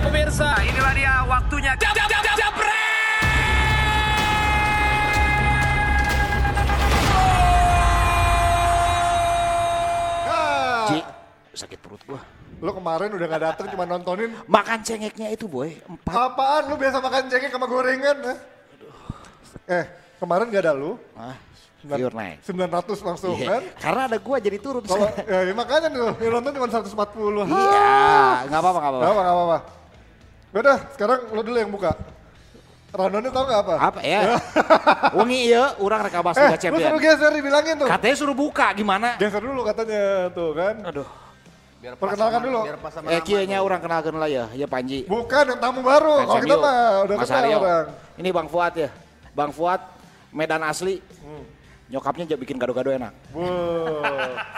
pemirsa, inilah dia waktunya. Jab, jab, jab, jab, Ji, sakit perut gua. Lu kemarin udah gak dateng cuma nontonin. Makan cengeknya itu boy, empat. Apaan lu biasa makan cengkeh sama gorengan? eh? Eh, kemarin gak ada lu. Ah, Sembilan- viewer naik. 900 langsung Iya, kan? Karena ada gua jadi turun. Kalau ya, ya makanya nih, nonton cuma 140. iya, nggak apa-apa, nggak Gak apa-apa. apa, gak apa-apa. Udah, sekarang lu dulu yang buka. Rundownnya tau gak apa? Apa ya? Wengi iya, orang reka bahas Eh, Liga lu Champion. suruh geser dibilangin tuh. Katanya suruh buka, gimana? Geser dulu katanya tuh kan. Aduh. Biar Perkenalkan dulu. Biar pas sama Eh, tuh. orang kenalkan lah ya, ya Panji. Bukan yang tamu baru. Kalau kita mah udah Mas kenal Aryo. orang. Ini Bang Fuad ya. Bang Fuad, Medan asli. Hmm. Nyokapnya aja bikin gado-gado enak. Wow.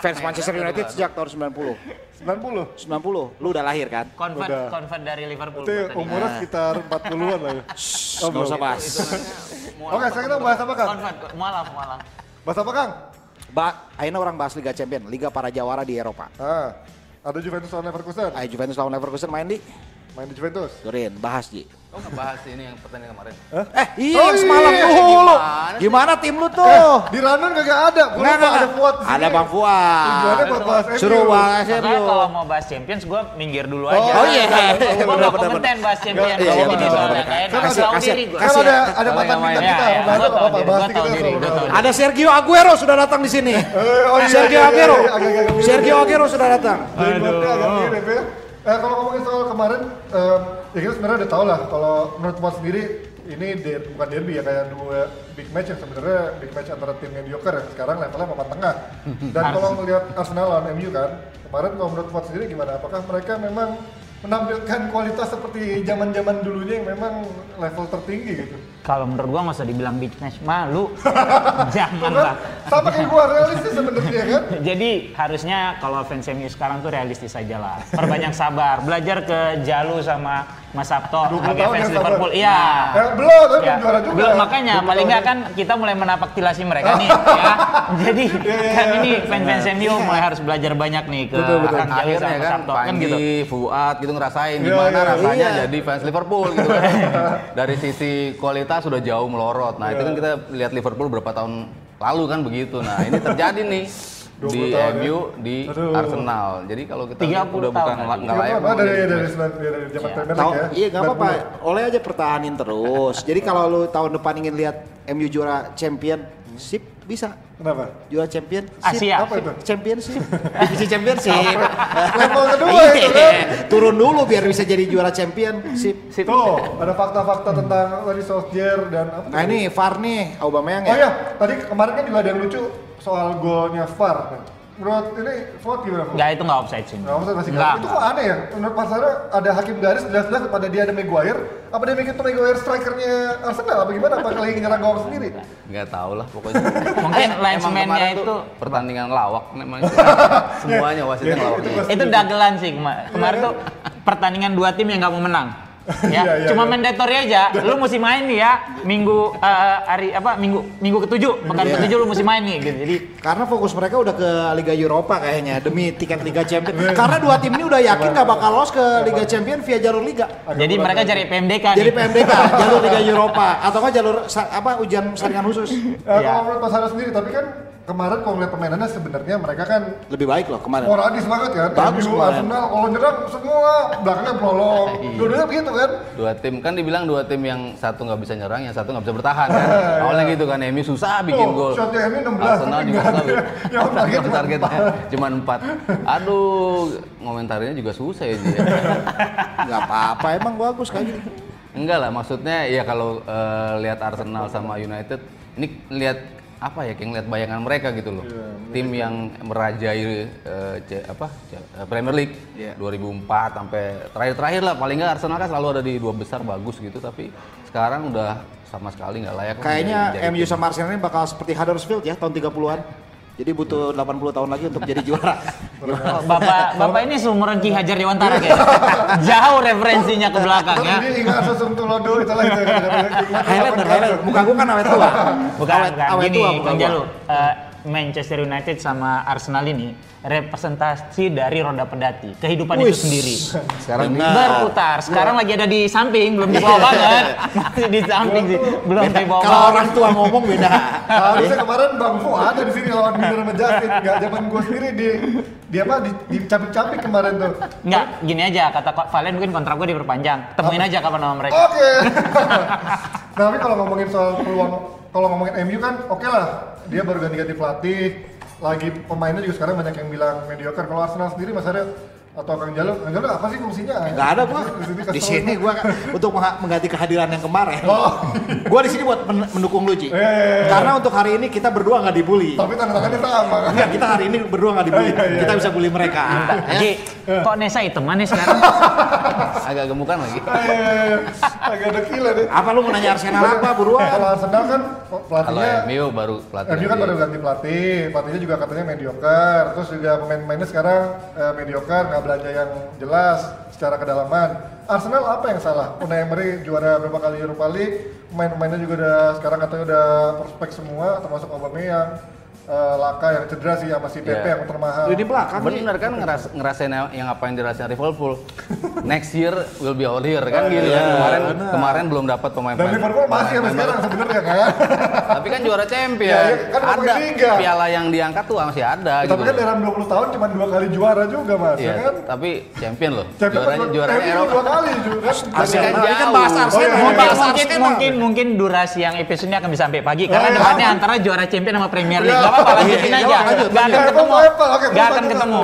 Fans Manchester United sejak tahun 90. 90. 90, lu udah lahir kan? Convert, Udah. convert dari Liverpool. Itu umurnya sekitar 40-an lah ya. Shh, nggak usah bahas. Oke, sekarang kita bahas apa Kang? Convert, mualaf, mualaf. Bahas apa Kang? Ba, akhirnya orang bahas Liga Champion, Liga para jawara di Eropa. Ah, ada Juventus lawan Leverkusen. Ayo Juventus lawan Leverkusen main di Main di Juventus. Turin, bahas Ji. Oh ngebahas ini yang pertandingan kemarin. Eh, iya Oh, yang semalam iya. dulu. Gimana sih? Gimana tim lu tuh? Di Randon kagak ada. Gua Nggak, lupa nggak, ada Fuad di sini. Ada Bang Fuad. Tujuannya buat bahas MU. Suruh bahas Makanya MU. kalau mau bahas Champions, gue minggir dulu Oh, aja. Oh iya, Gue nggak kompeten bahas Champions. Iya, benar, nggak ada- kasih- diri gue. Kan kasih ada ya. ada Kalau mantan bintang kita. Bahas diri, bahas diri. Ada Sergio Aguero sudah datang di sini. Eh, oh iya, Sergio iya, iya, Aguero. Sergio Aguero sudah datang. Ya. Eh, kalau ngomongin soal kemarin, em, ya kita sebenarnya udah tau lah kalau menurut Fuad sendiri ini der- bukan derby ya kayak dua big match yang sebenarnya big match antara tim mediocre yang sekarang levelnya papan tengah. Dan kalau melihat Arsenal lawan MU kan, kemarin kalau menurut Fuad sendiri gimana? Apakah mereka memang menampilkan kualitas seperti zaman-zaman dulunya yang memang level tertinggi gitu? Kalau menurut gua nggak usah dibilang match, malu. Jangan lah. sama kayak gua realistis sebenarnya kan? Jadi harusnya kalau fans MU sekarang tuh realistis aja lah. Perbanyak sabar, belajar ke Jalu sama Mas Sabto 20 sebagai fans. Liverpool. Iya. Eh, belum, tapi Ya, belum juara juga. belum, makanya 20 paling nggak kan kita mulai menapak tilasi mereka nih ya. Jadi iya, kan iya. ini fans-fans MU mulai harus belajar banyak nih ke Betul, betul. Kang Akhirnya sama Mas kan Sabto kan gitu. Fuad gitu ngerasain Iya, gimana iya. rasanya Iya. jadi fans Liverpool gitu kan. Dari sisi kualitas sudah jauh melorot. Nah, Iya. itu kan kita lihat Liverpool berapa tahun lalu kan begitu. Nah, ini terjadi nih 20 di tahun ya. MU di Aduh. Arsenal. Jadi kalau kita 30 lihat udah bukan nggak layak Iya, banget dari dari dari zaman Premier Tahu, League ya. iya nggak apa-apa. 90. Oleh aja pertahanin terus. Jadi kalau lu tahun depan ingin lihat MU juara champion, sip bisa. Kenapa? Juara champion, sip. Asia. Apa itu? Championship, divisi championship. Level kedua itu kan. Turun dulu biar bisa jadi juara champion, sip. Tuh, ada fakta-fakta tentang tadi Solskjaer dan apa? Nah ini VAR nih, Aubameyang Oh ya. iya, tadi kemarin kan juga ada yang lucu soal golnya VAR. Menurut ini Fuad gimana? Fuad? Enggak itu nggak offside sih. Nggak maksud masih Nggak. Itu kok aneh ya? Menurut Pak Sarah ada hakim garis jelas-jelas pada dia ada Maguire. Apa dia mikir tuh Maguire strikernya Arsenal? Apa gimana? Apa lagi nyerang gawang sendiri? Nggak tahu lah pokoknya. Mungkin linesman-nya kemarin itu pertandingan lawak memang itu. semuanya wasitnya Iya, lawak. itu itu dagelan sih kema- kemarin tuh pertandingan dua tim yang nggak mau menang ya Iya, iya, cuma iya. mandatory aja lu mesti main nih ya minggu eh, hari apa minggu minggu ketujuh pekan Iya. ketujuh lu mesti main nih gitu jadi Karena fokus mereka udah ke Liga Eropa kayaknya demi tiket Liga Champion. Karena dua tim ini udah yakin nggak bakal lolos ke Liga Champion via jalur Liga. jadi mereka cari PMDK Jadi nih. PMDK, jalur Liga Eropa atau nggak jalur apa ujian saringan khusus. Iya. Kalau menurut Sarah sendiri, tapi kan kemarin kalau ngeliat permainannya sebenarnya mereka kan Lebih baik loh kemarin. sporadis banget kan. Bagus MU, kemarin. Arsenal, kalau nyerang semua belakangnya pelolong. Dua-duanya begitu kan. Dua tim kan dibilang dua tim yang satu nggak bisa nyerang, yang satu nggak bisa bertahan kan. Awalnya gitu kan, MU susah bikin Tuh, gol. shotnya MU 16, Arsenal tapi juga nggak susah. ada. Yang target cuma targetnya cuma empat. Aduh, ngomentarinya juga susah ya dia. Nggak apa-apa, emang bagus gini. Enggak lah, maksudnya ya kalau eh, lihat Arsenal sama United, ini lihat apa ya, kayak ngeliat bayangan mereka gitu loh. Tim yang merajai C- apa C- eh, Premier League Iya. 2004 sampai terakhir-terakhir lah. Paling nggak Arsenal kan selalu ada di dua besar bagus gitu, tapi sekarang udah sama sekali nggak layak. Kayaknya MU sama Arsenal ini bakal seperti Huddersfield ya tahun 30-an. Jadi butuh 80 tahun lagi untuk jadi juara. Bapak bapak ini seumuran Ki Hajar Dewantara kayaknya jauh referensinya ke belakang ya Jadi ingat sesung tulodo itulah itu. Highlander, Highlander. Muka gua kan awet tua. bukan awet, bukan awet gini tua Kang gua. Jalu Eh, Manchester United sama Arsenal ini representasi dari roda pedati, kehidupan itu Wis. sendiri. Sekarang ini Benar. Berputar. Sekarang lagi ada di samping, belum di bawah banget. Masih di samping sih, belum di bawah. Kalau orang tua ngomong beda. Harusnya kemarin Bang Fu ada di sini lawan Miller sama Justin. Gak zaman gue sendiri di di apa di dicapik-capik kemarin tuh. Enggak, gini aja kata Kak Valen mungkin kontrak gue diperpanjang. Temuin aja kapan sama mereka. Oke. nah, tapi kalau ngomongin soal peluang, kalau ngomongin MU kan oke lah. Dia baru ganti-ganti pelatih. Lagi pemainnya juga sekarang banyak yang bilang mediocre. Kalau Arsenal sendiri Mas Arya atau Kang Jalo, Kang Jalo apa sih fungsinya? Gak ada gua. sini Di sini gua untuk mengganti kehadiran yang kemarin. Oh. Gua di sini buat men- mendukung lu, Ci. Iya, iya, iya. Karena untuk hari ini kita berdua nggak dibully. Tapi tanda tangannya sama kan? Enggak, kita hari ini berdua nggak dibully. Iya, iya, Kita bisa bully mereka. Ya. Ji, kok Nesa hiteman nih sekarang? agak gemukan lagi. Agak dekila deh. Apa lu mau nanya Arsenal apa buruan? Kalau Arsenal kan Kalau pelatihnya MU baru pelatih. MU kan baru ganti pelatih, pelatihnya juga katanya mediocre, terus juga pemain-pemainnya sekarang eh, mediocre, nggak belanja yang jelas secara kedalaman. Arsenal apa yang salah? Unai Emery juara berapa kali Europa League, pemain-pemainnya juga udah sekarang katanya udah prospek semua, termasuk Aubameyang, eh, Laka yang cedera sih sama si Pepe Iya. yang termahal. Di belakang. Bener kan ngeras, ngerasain yang apa yang dirasain Liverpool. Next year will be our year kan gitu kan. Kemarin kemarin belum dapat Dan pemain-pemain. Liverpool masih sampai pemain sekarang sebenarnya kan. Tapi kan juara champion. Ya, ya, kan ada liga. piala yang diangkat tuh masih ada Tapi gitu. kan dalam 20 tahun cuma dua kali juara juga mas, Iya, ya kan? tapi champion loh. Champion Juaranya kan juaranya MU Eropa. dua kali juga kan. Tapi kan kan jauh. bahas Oh, Arsenal. iya, iya. mungkin, Arsenal. mungkin mungkin durasi yang episode ini akan bisa sampai pagi karena Oh, iya. depannya antara juara champion sama Premier League. Apa-apa lanjutin Iya, aja. iya, lanjut, Gak akan ketemu. Oke, Apple, oke, Gak akan ketemu.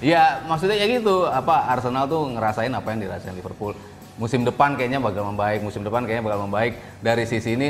Ya, maksudnya ya gitu. Apa Arsenal tuh ngerasain apa yang dirasain Liverpool. Musim depan kayaknya bakal membaik, musim depan kayaknya bakal membaik. Dari sisi ini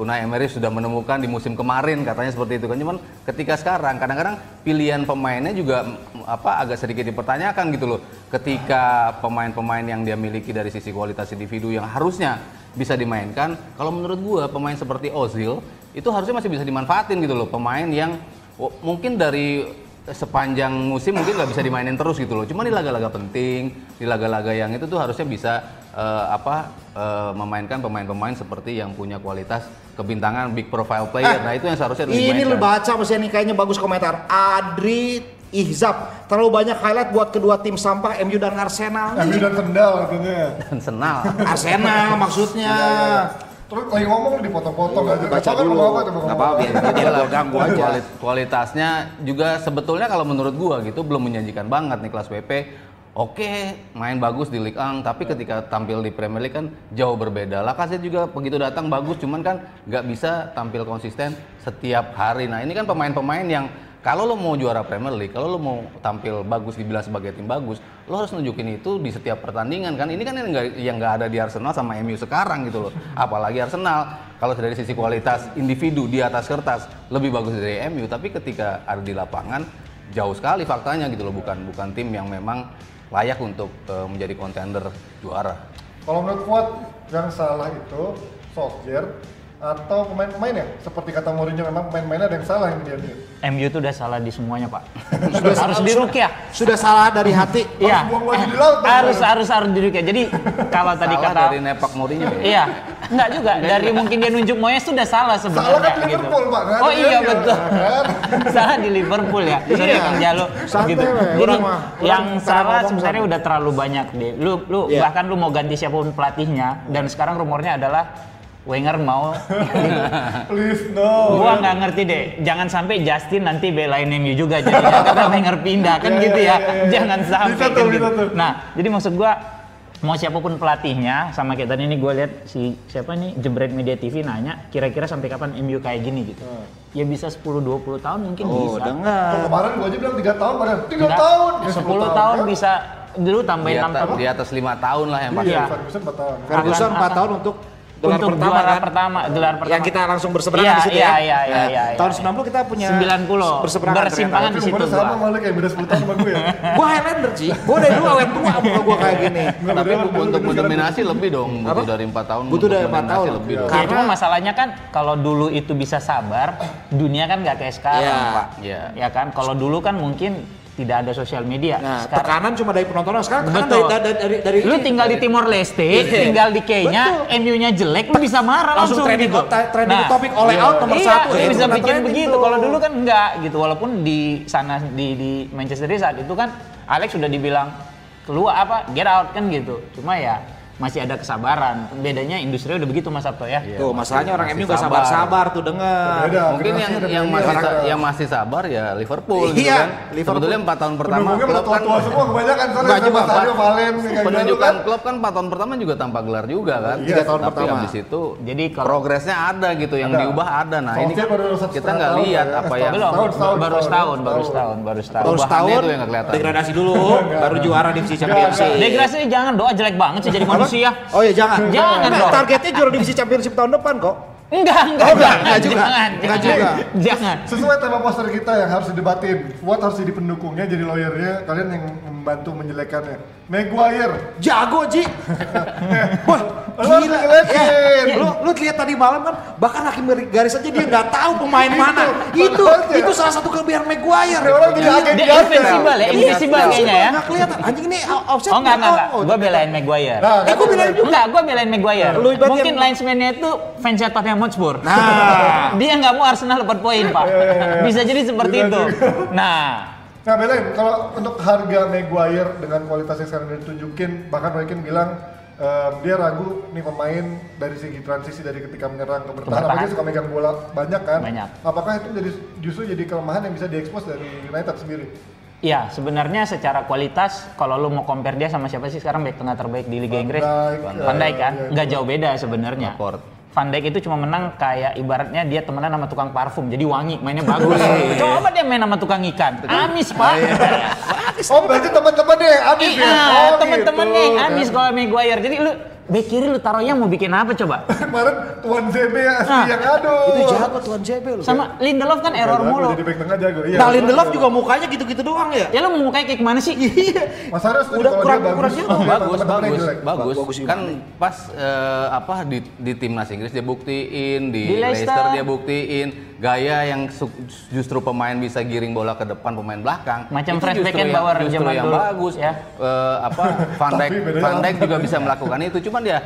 Unai Emery sudah menemukan di musim kemarin katanya seperti itu kan. Cuman ketika sekarang kadang-kadang pilihan pemainnya juga mm, apa agak sedikit dipertanyakan gitu loh. Ketika pemain-pemain yang dia miliki dari sisi kualitas individu yang harusnya bisa dimainkan, kalau menurut gua pemain seperti Ozil itu harusnya masih bisa dimanfaatin gitu loh. Pemain yang oh, mungkin dari sepanjang musim mungkin nggak bisa dimainin terus gitu loh. Cuma di laga-laga penting, di laga-laga yang itu tuh harusnya bisa eh, apa eh, memainkan pemain-pemain seperti yang punya kualitas kebintangan big profile player. nah itu yang seharusnya Eh, Ini lu baca Mas Yani kayaknya bagus komentar. Adri Ihzab terlalu banyak highlight buat kedua tim sampah MU dan Arsenal. MU dan sendal katanya. Dan senal. Arsenal maksudnya. Terus lagi ngomong dipotong-potong aja. Baca dulu. Nggak apa-apa apa. biar dia gua ganggu aja. Kuali- Kualitasnya juga sebetulnya kalau menurut gua gitu belum menjanjikan banget nih kelas PP. Oke, main bagus di Ligue 1, tapi ketika tampil di Premier League kan jauh berbeda. Lacazette juga begitu datang bagus, cuman kan nggak bisa tampil konsisten setiap hari. Nah ini kan pemain-pemain yang kalau lo mau juara Premier League, kalau lo mau tampil bagus dibilang sebagai tim bagus, lo harus nunjukin itu di setiap pertandingan kan. Ini kan yang nggak ada di Arsenal sama MU sekarang gitu loh. Apalagi Arsenal kalau dari sisi kualitas individu di atas kertas lebih bagus dari MU, tapi ketika ada di lapangan jauh sekali faktanya gitu loh. Bukan bukan tim yang memang layak untuk eh, menjadi kontender juara. Kalau menurut Fuad yang salah itu Solskjaer atau pemain-pemain ya? Seperti kata Mourinho memang pemain-pemainnya ada yang salah yang dia dia. MU tuh udah salah di semuanya pak. Sudah harus salah- diruk ya. Sudah salah dari hati. Iya. harus harus harus diruk ya. Jadi kalau tadi Salah kata dari nepak Mourinho ya. Iya, enggak juga. Dari mungkin dia nunjuk Moyes sudah salah sebenarnya Salah kan gitu. Liverpool, Pak. Nggak Oh iya betul. kan? salah di Liverpool ya. Sorry Iya. Kang Jalo Santai, gitu. Jadi yang salah sebenarnya udah terlalu banyak deh. Lu lu Iya. bahkan lu mau ganti siapa pun pelatihnya dan sekarang rumornya adalah Wenger mau Please no. gua nggak ngerti deh jangan sampai Justin nanti belain MU juga jadinya karena Wenger pindah kan Iya, gitu iya, ya iya, iya. jangan sampai Bisa tuh, kan bisa gitu. tuh. nah jadi maksud gua mau siapa pun pelatihnya sama tadi ini gue lihat si siapa nih Jebret Media TV nanya kira-kira sampai kapan MU kayak gini gitu Hmm. ya bisa 10-20 tahun mungkin Oh, bisa Oh, dengar. kemarin gua aja bilang 3 tahun, padahal 3 Enggak, tahun. Ya, 10 tahun kan? bisa dulu Di tambahin 6 atas, tahun di atas lima tahun lah yang pasti. Iya, Iya. Ferguson 4 tahun. Ferguson Akan- 4 tahun untuk gelar untuk pertama juara kan. pertama gelar pertama Yang kita langsung berseberangan Iya, di situ iya, ya. iya, iya, Nah, iya, Tahun iya. 90 kita punya 90 berseberangan bersimpangan di situ sama malah kayak beda 10 tahun sama gue ya. Gua Highlander sih. Gua dari dulu awet tua muka gua kayak gini. Tapi untuk mendominasi lebih dong, butuh dari empat tahun. Butuh dari empat mendominasi tahun. lebih Iya. dong. Ya, cuma masalahnya kan kalau dulu itu bisa sabar, dunia kan nggak kayak sekarang, Iya. Pak. Iya. Ya kan, kalau dulu kan mungkin tidak ada sosial media. Nah, Sekarang- tekanan cuma dari penonton. Sekarang tekanan Betul. dari, dari, dari, dari lu tinggal di Timor Leste, tinggal di Kenya, MU-nya jelek, lu bisa marah Langsung langsung, trending gitu. trending topik all out nomor iya, satu, lu ya, bisa bikin begitu. Kalau dulu kan enggak gitu. Walaupun di sana di di Manchester saat itu kan Alex sudah dibilang keluar apa get out kan gitu. Cuma ya masih ada kesabaran. Bedanya industri udah begitu Mas Sabto ya. Tuh, masalahnya orang MU gak sabar. sabar-sabar tuh denger. Beda. Mungkin yang yang masih yang masih sabar ya Liverpool gitu Iya, kan. Liverpool. Sebetulnya empat tahun pertama klub kan tua-tua semua kebanyakan soalnya Enggak juga, Sadio. Valen kayak gitu penunjukan kan. klub kan empat tahun pertama juga tanpa gelar juga kan. Iya, Tiga tahun pertama. habis itu Jadi kalau- progresnya ada gitu yang Ada. diubah ada. Nah ini baru kita nggak lihat apa yang Belum, Setahun, setahun, baru setahun, baru setahun. baru setahun. Itu yang kelihatan. degradasi dulu, baru juara divisi Championship. Degradasi jangan doa jelek banget sih jadi manusia. Oh iya jangan. Jangan Nah. Targetnya juara divisi Championship tahun depan kok. Enggak, enggak, Oh, enggak, jangan, enggak juga. jangan, Enggak juga. jangan. Sesuai tema poster kita yang harus didebatin. Fuad harus jadi pendukungnya, jadi lawyernya. Kalian yang membantu menjelekannya. Maguire. Jago Ji. Wah, Lu gila. ngeliatin. Ya, lu lu lihat tadi malam kan bahkan hakim garis aja dia nggak tahu pemain mana. Itu itu salah satu kelebihan Maguire. Orang jadi Iya. agen Dia Iya, invincible ya, iya. invincible kayaknya ya. Nggak kelihatan. Anjing ini offset. Oh enggak, enggak. Gue belain Maguire. Nah, Eh, gua bilang juga. Enggak, gue belain Maguire. Mungkin yang- linesman-nya itu fansnya Tottenham Hotspur. Nah. Dia nggak mau Arsenal dapat poin, Pak. Bisa jadi seperti Bisa itu. juga. Nah, Nah belain, kalau untuk harga Maguire dengan kualitas yang sekarang ditunjukin, bahkan Roykin bilang em, dia ragu nih pemain dari segi transisi dari ketika menyerang ke bertahan, apalagi dia suka megang bola banyak kan? Banyak. Apakah itu jadi justru jadi kelemahan yang bisa diekspos dari United sendiri? ya sebenarnya secara kualitas kalau lu mau compare dia sama siapa sih sekarang back tengah terbaik di Liga Inggris? Van Dijk kan? iya, Nggak jauh beda sebenarnya. Van Dijk itu cuma menang kayak ibaratnya dia temenan sama tukang parfum, jadi wangi, mainnya bagus. Coba dia main sama tukang ikan, amis pak. Oh berarti teman-temannya yang habis ya? Iya, Oh, temen-temennya yang gitu. amis kalau Maguire. Jadi lu back kiri lu taruhnya mau bikin apa coba? Kemarin Tuan ZB asli Nah, yang aduh. Itu jago tuan JB lu. Sama Lindelof kan error Jago, mulu. Jadi back tengah jago. Iya. Nah, Lindelof juga mukanya gitu-gitu doang ya. Ya lu mau mukanya kayak gimana sih? Iya. Mas setuju Udah kurang- dia bagus. kurang bagus teman-temannya bagus jelek. bagus Bagus kan pas eh, apa di di timnas Inggris dia buktiin di, Di Leicester. Leicester dia buktiin gaya yang justru pemain bisa giring bola ke depan pemain belakang. Macam justru Beckenbauer yang, justru yang dulu, bagus. ya. Eh, apa Van Dijk Van Dijk juga bisa melakukan itu. Cuman dia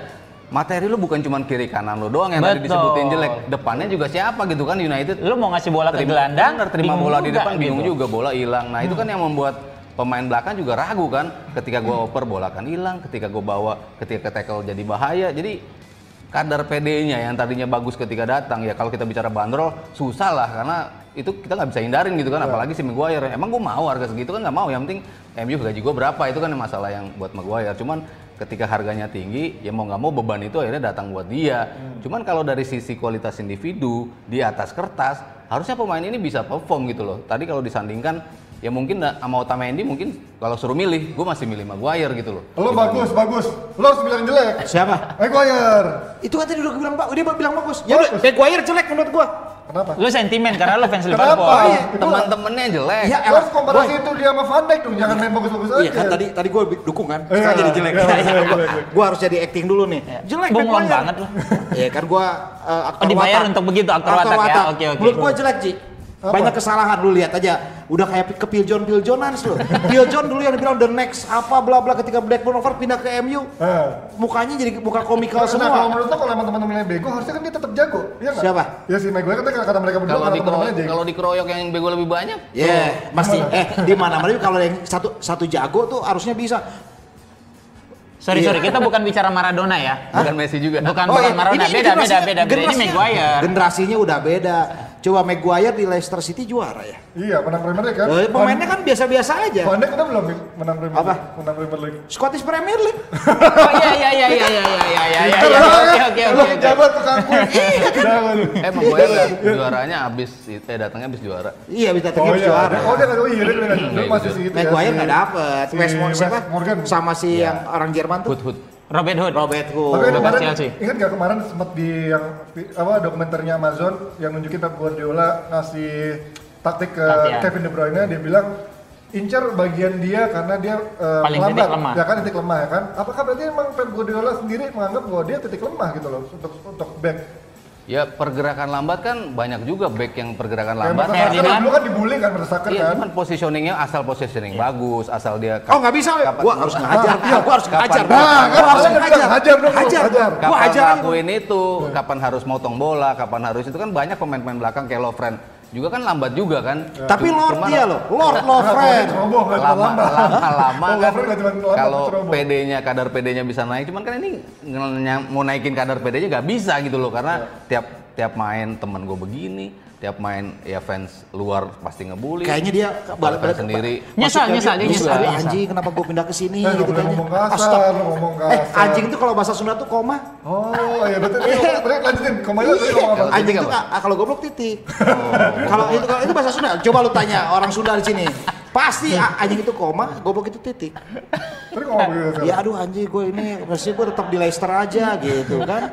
materi lu bukan cuma kiri kanan lu doang yang tadi disebutin jelek. Depannya juga siapa gitu kan United? Lu mau ngasih bola ke terima, gelandang, benar, terima bola di juga depan bingung gitu. juga bola hilang. Nah, itu kan yang membuat pemain belakang juga ragu kan. Ketika gua oper bola kan hilang, ketika gua bawa ketika ke tackle jadi bahaya. Jadi kadar PD-nya yang tadinya bagus ketika datang ya kalau kita bicara bandrol susah lah karena itu kita nggak bisa hindarin gitu kan apalagi si Maguire. Emang gue mau harga segitu kan nggak mau yang penting MU gaji gue berapa itu kan masalah yang buat Maguire. Cuman ketika harganya tinggi ya mau nggak mau beban itu akhirnya datang buat dia. Cuman kalau dari sisi kualitas individu di atas kertas harusnya pemain ini bisa perform gitu loh. Tadi kalau disandingkan ya mungkin sama Otamendi mungkin kalau suruh milih gue masih milih Maguire gitu loh Lo bagus, bagus. Lo harus bilang jelek. Siapa? Maguire. Itu kan tadi udah bilang Pak, dia bilang bagus. Ya udah, Maguire jelek menurut gua. Kenapa? Lu sentimen karena lu fans Kenapa? Liverpool. Oh, iya. teman-temannya jelek Ya, Lo harus komparasi itu dia sama Van Dijk dong, jangan main bagus-bagus aja. Iya kan tadi tadi gue dukung kan, Iya, sekarang jadi jelek. iya, iya, iya, iya. gue harus jadi acting dulu nih. Jelek Bunglon Maguire. banget lu. Iya kan gue uh, aktor Oh, dibayar watak. untuk begitu, aktor watak ya? Oke, oke. Menurut gue jelek Ji. Apa? Banyak kesalahan lu lihat aja. Udah kayak ke Piljon Piljonan lu. Piljon dulu yang dibilang the next apa bla bla ketika Blackburn over pindah ke MU. Eh. Mukanya jadi muka komikal Nah, semua. kalau menurut lo kalau emang teman-temannya bego, harusnya kan dia tetap jago, iya nggak? Siapa? Ya si Maguire kan kata mereka berdua kalau karena di kalau dikeroyok yang bego lebih banyak Ya, pasti. Eh, di mana-mana juga kalau yang satu satu jago tuh harusnya bisa. Sorry, Iya. sorry, kita bukan bicara Maradona ya. bukan Messi juga Bukan Oh, bukan iya. Maradona, Ini- ini beda, beda, beda, beda. Ini Maguire. Generasinya udah beda. Coba Maguire di Leicester City juara ya. Iya, menang Premier League kan? Eh, pemainnya kan biasa-biasa aja. Van Dijk udah belum menang Premier Apa? League? Menang Premier League. Scottish Premier League. Oh iya iya iya iya iya iya iya iya iya. Iya. Oke oke oke. jabat tukang kue. Iya, kan? Eh Maguire juaranya habis eh datangnya habis juara Iya, bisa Oh terus iya, juara. oh dia iya dia nggak Iya, Dulu masih gitu. si itu ya. Maguire si- nggak dapet. si West Morgan siapa? West Morgan. Sama si Iya. yang orang Jerman tuh. Hood Hood Robert Hood. Robert Tapi Hood. Udah kemarin, Chelsea. ingat gak kemarin sempat di yang apa dokumenternya Amazon yang nunjukin Pep Guardiola ngasih taktik ke Latihan. Kevin De Bruyne dia bilang incar bagian dia karena dia eh, Paling titik melambat lemah. ya kan titik lemah ya kan apakah berarti emang Pep Guardiola sendiri menganggap bahwa dia titik lemah gitu loh untuk untuk back Ya pergerakan lambat kan banyak juga back yang pergerakan lambat. Mertesacker Ferdinand. dulu kan dibully kan Mertesacker Iya, kan. cuman positioningnya asal positioning bagus, asal dia Oh nggak bisa, kapan- gua harus ngajar, gua harus ngajar, Nah, kan gua harus ngajar, hajar dong, hajar, hajar. gua kapan hajar. ngelakuin itu, kapan harus motong bola, kapan harus itu kan banyak pemain-pemain belakang kayak Lovren juga kan lambat juga kan. Tapi Cuma- Lord dia loh, Lord Lovren. ceroboh lama lambat. lama lama kan kalau. PD-nya kadar PD-nya bisa naik cuman kan ini mau naikin kadar PD-nya nggak bisa gitu loh karena tiap tiap main temen gue begini tiap main ya fans luar pasti ngebully Kayaknya dia balik balik sendiri Nyesal, nyesal, dia nyesal. Anjing kenapa gue pindah ke sini Eh, gitu kan. ngomong kasar, ngomong Eh, kasar. anjing itu kalau bahasa Sunda tuh koma. Oh, iya betul. Iya, tadi lanjutin. Kemarin tadi ngomong apa? Kalau Anjing itu ah, kalau goblok titik. Kalau itu kalau itu bahasa Sunda, coba lu tanya orang Sunda di sini. Pasti ah, anjing itu koma, goblok itu titik. Tadi ngomong gitu. Ya aduh anjing gue ini pasti gue tetap di Leicester aja gitu kan.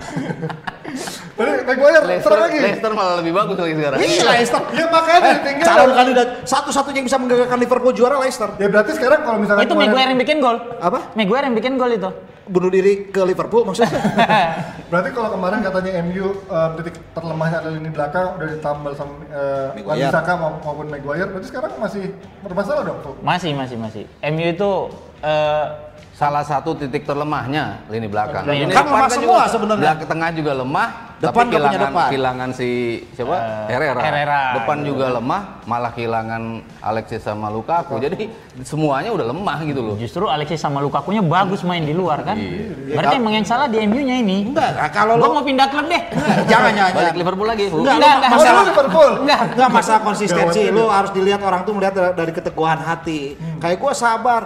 Maguire Leicester, serang lagi. Leicester malah lebih bagus lagi sekarang Iya Leicester. Ya makanya Eh, tinggal. calon kandidat satu-satunya yang bisa menggagalkan Liverpool juara Leicester. Ya berarti sekarang kalau misalkan Itu Maguire yang bikin gol. Apa? Maguire yang bikin gol itu. Bunuh diri ke Liverpool maksudnya. Berarti kalau kemarin katanya MU eh, titik terlemahnya adalah lini belakang udah ditambal sama uh, Maguire. Saka maupun Maguire, berarti sekarang masih bermasalah dong tuh. Masih, masih, masih. MU itu eh, salah satu titik terlemahnya lini belakang. Kan Lini lemah depan semua juga- sebenarnya. belak- tengah juga lemah, Depan tapi kehilangan depan. kehilangan si siapa? Herrera. Herrera, Depan gitu. juga lemah, malah kehilangan Alexis sama Lukaku. Jadi semuanya udah lemah gitu loh. justru Alexis sama Lukaku-nya bagus main di luar kan. Berarti emang yang salah di MU-nya ini. Enggak, nah, kalau Gua lu mau pindah klub deh. jangan jangan. Balik. Liverpool lagi. Enggak, Enggak, enggak. Oh, masalah Liverpool. Enggak, enggak masalah konsistensi. Lu ini. harus dilihat orang tuh melihat dari- keteguhan hati. Kayak gua sabar,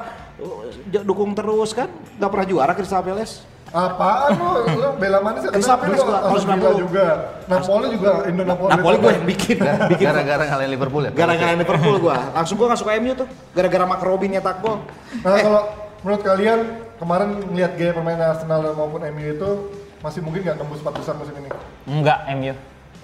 dukung terus kan. Enggak pernah juara Crystal Palace. Apaan lu? Lu bela mana sih? Crystal Palace gua, Villa 90. juga. Napoli juga, Indo Napoli. Napoli gua yang bikin. bikin Gara-gara ngalahin Liverpool ya. gara-gara Liverpool gua. Langsung gua gak suka MU tuh. Gara-gara Mark Robin nyetak gol. Nah, kalau menurut kalian kemarin ngeliat gaya permainan Arsenal maupun MU itu masih mungkin nggak tembus empat besar musim ini? Enggak, MU.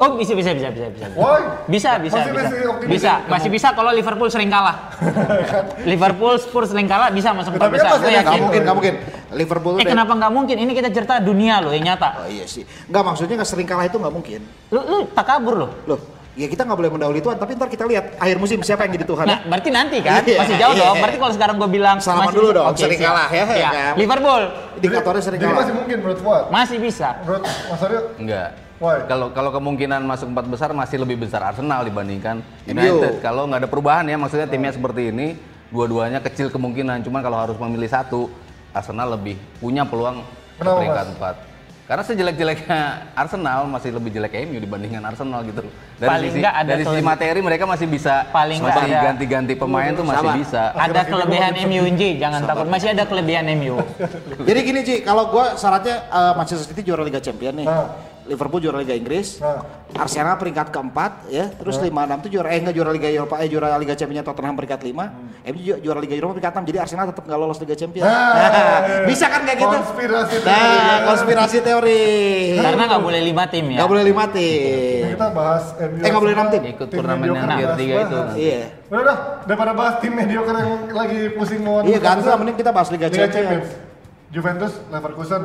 Oh, bisa bisa bisa bisa bisa. Why? Bisa, bisa, Masih- bisa. masih optimis Bisa, ya? masih bisa kalau Liverpool sering kalah. Liverpool Spurs sering kalah bisa masuk empat Tapi kan besar. masih Gue ada Gak yakin. mungkin, gak mungkin. Liverpool Eh kenapa nggak mungkin? Ini kita cerita dunia loh yang nyata. Oh iya sih. Enggak maksudnya nggak sering kalah itu nggak mungkin. Lu lu tak kabur loh. Loh, ya kita nggak boleh mendahului Tuhan, tapi ntar kita lihat akhir musim siapa yang jadi Tuhan. Nah, berarti nanti kan Iya, masih jauh iya. dong. Berarti kalau sekarang gue bilang Salaman masih- dulu dong, Oke, sering siap. kalah ya, Iya. kan? Liverpool Indikatornya sering Jadi kalah. masih mungkin menurut Fuad? masih bisa. Menurut Mas Aryo? Enggak. Kalau kalau kemungkinan masuk empat besar masih lebih besar Arsenal dibandingkan MU. United. Kalau nggak ada perubahan ya, maksudnya timnya seperti ini, dua-duanya kecil kemungkinan. Cuman kalau harus memilih satu, Arsenal lebih punya peluang ke Kenapa, peringkat empat. Karena sejelek-jeleknya Arsenal masih lebih jelek MU dibandingkan Arsenal gitu. Dari Paling sisi, nggak ada dari sisi materi mereka masih bisa Paling ada- ganti-ganti pemain tuh masih Sabar. bisa. Ada kelebihan MU Nji, jangan takut. Masih ada kelebihan MU. Jadi gini Ci, kalau gua syaratnya eh, Manchester City juara Liga Champions nih. Nah. Liverpool juara Liga Inggris. Nah. Arsenal peringkat keempat ya. Terus lima enam tuh juara eh enggak juara Liga Eropa eh juara Liga Champions Tottenham peringkat 5. MU ju- juara Liga Eropa peringkat 6. Jadi Arsenal tetap nggak lolos Liga Champions. Nah. bisa kan kayak gitu? Konspirasi teori. Nah, konspirasi teori. Karena nggak boleh lima tim ya. Nggak boleh lima tim. kita bahas MU. Eh, nggak boleh enam tim. Ikut Tim turnamen yang tiga itu. Iya. Udah dah, daripada bahas tim mediocre yang lagi pusing mau Iya, ganti lah mending kita bahas Liga, Liga Champions. Champions. Juventus, Leverkusen.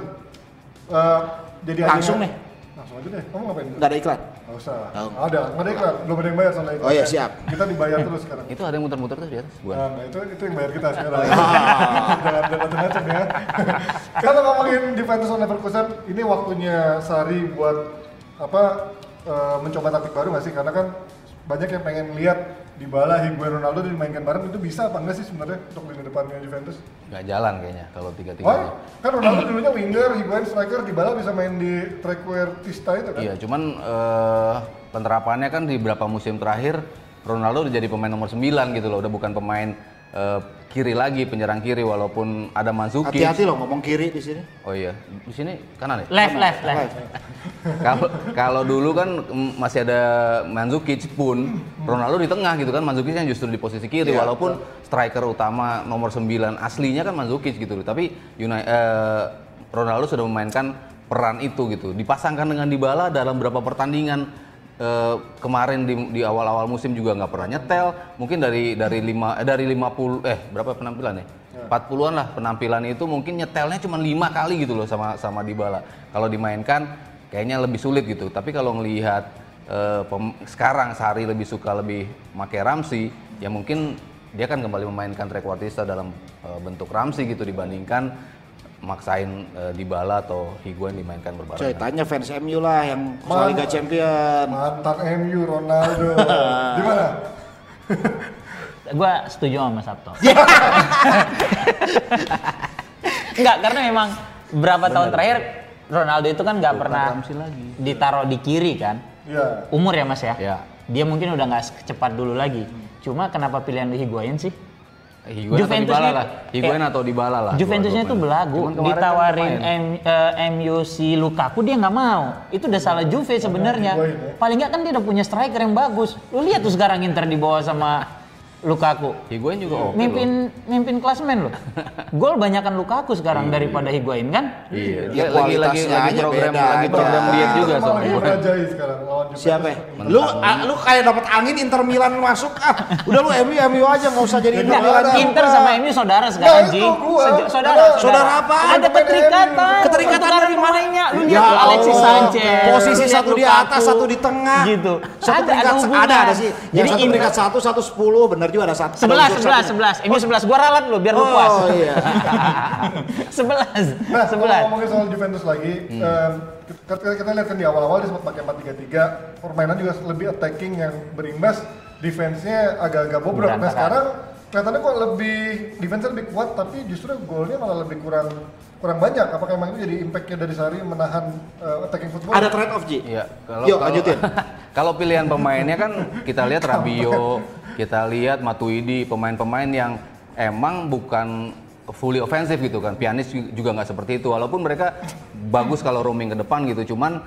Eh, jadi Langsung nih. Langsung aja deh. Kamu ngapain? Nggak ada iklan. Nggak usah. Oh. Ada, nggak ada iklan. Belum ada yang bayar soalnya iklan. Oh iya, siap. Kita dibayar terus sekarang. Itu ada yang muter-muter tuh di atas. Bukan. Nah, itu itu yang bayar kita sekarang. Jangan jangan macam-macam ya. Kalau ngomongin Juventus dan Leverkusen, ini waktunya Sari buat apa eh, mencoba taktik baru nggak sih? Karena kan banyak yang pengen lihat Dybala, Higuain, Ronaldo dimainkan bareng itu bisa apa enggak sih sebenarnya untuk lini depannya Juventus? Nggak jalan kayaknya kalau Wah, tiga-tiganya. kan Ronaldo dulunya winger, Higuain striker, Dybala bisa main di trequartista itu kan? Iya, cuman eh, penerapannya kan di beberapa musim terakhir Ronaldo udah jadi pemain nomor 9 gitu loh, udah bukan pemain eh, kiri lagi, penyerang kiri walaupun ada Mandzukic. Hati-hati loh ngomong kiri di sini. Oh iya, di sini kanan ya? Left, left, left. Kalau kalau dulu kan mm, masih ada Mandzukic pun Ronaldo di tengah gitu kan, Mandzukic yang justru di posisi kiri Iya, walaupun striker utama nomor 9 aslinya kan Mandzukic gitu loh. Tapi Uni- eh, Ronaldo sudah memainkan peran itu gitu. Dipasangkan dengan Dybala dalam beberapa pertandingan eh, kemarin di, di awal-awal musim juga nggak pernah nyetel. Mungkin dari dari lima eh, dari 50 eh berapa penampilan ya? 40-an lah penampilan itu mungkin nyetelnya cuma lima kali gitu loh sama sama Dybala. Kalau dimainkan kayaknya lebih sulit gitu. Tapi kalau ngelihat eh, pem- sekarang Sari lebih suka lebih make Ramsey, ya mungkin dia kan kembali memainkan trequartista dalam eh, bentuk Ramsey gitu dibandingkan maksain eh, Dybala atau Higuain dimainkan Coy, berbarengan. tanya fans MU lah yang soal? Liga Champion. Mantan MU Ronaldo. Gimana? Gua setuju sama Mas Sabto. Enggak, karena memang berapa tahun terakhir Ronaldo itu kan nggak pernah lagi. ditaruh di kiri kan. Iya. Umur ya Mas ya? Ya. Dia mungkin udah nggak secepat dulu lagi. Cuma kenapa pilihan Higuain sih? Higuain atau Juventusnya- Dybala lah. Higuain eh, atau Dybala lah. Juventusnya itu belagu, kan ditawarin main. M, eh, MU si Lukaku dia nggak mau. Itu udah salah Juve sebenarnya. Ya. Paling nggak kan dia udah punya striker yang bagus. Lu lihat tuh sekarang Inter di bawah sama Lukaku. Higuain juga oke loh. Mimpin mimpin klasemen loh. Gol banyakan Lukaku sekarang daripada Higuain kan? Iya, Ya, lagi lagi lagi program beda lagi program diet juga sekarang lawan Juventus. Siapa? ya? Lu ah, lu kayak dapat angin Inter Milan masuk ah. Udah lu MU MU aja nggak usah jadi Inter Milan. Inter sama MU saudara sekarang Ji. saudara, Saudara apa? Ada keterikatan. Keterikatan dari mana? pemainnya. Lu Ya lihat tuh Alexis. Sanchez. Posisi satu di atas, satu di tengah. Gitu. Satu Ada- peringkat ada ada, sih. Jadi peringkat satu, satu sepuluh, benar juga ada satu. Sebelas, sebelas, sebelas. MU sebelas. Gua ralat lu biar lu puas. Oh iya. Sebelas, Nah, kalau sebelas. ngomongin soal Juventus lagi, em, kita, kita lihat kan di awal-awal dia sempat pakai 4-3-3, permainan juga lebih attacking yang berimbas, defense-nya agak-agak bobrok. Nah sekarang kelihatannya kok lebih defense lebih kuat, tapi justru golnya malah lebih kurang kurang banyak. Apakah emang itu jadi impact-nya dari Sari menahan eh, attacking football? Ada trade off Ji. Iya, kalau Yuk, kalau- lanjutin. kalau pilihan pemainnya kan kita lihat Rabio, kita lihat Matuidi, pemain-pemain yang emang bukan fully offensive gitu kan. Pianis juga nggak seperti itu walaupun mereka bagus kalau roaming ke depan gitu. Cuman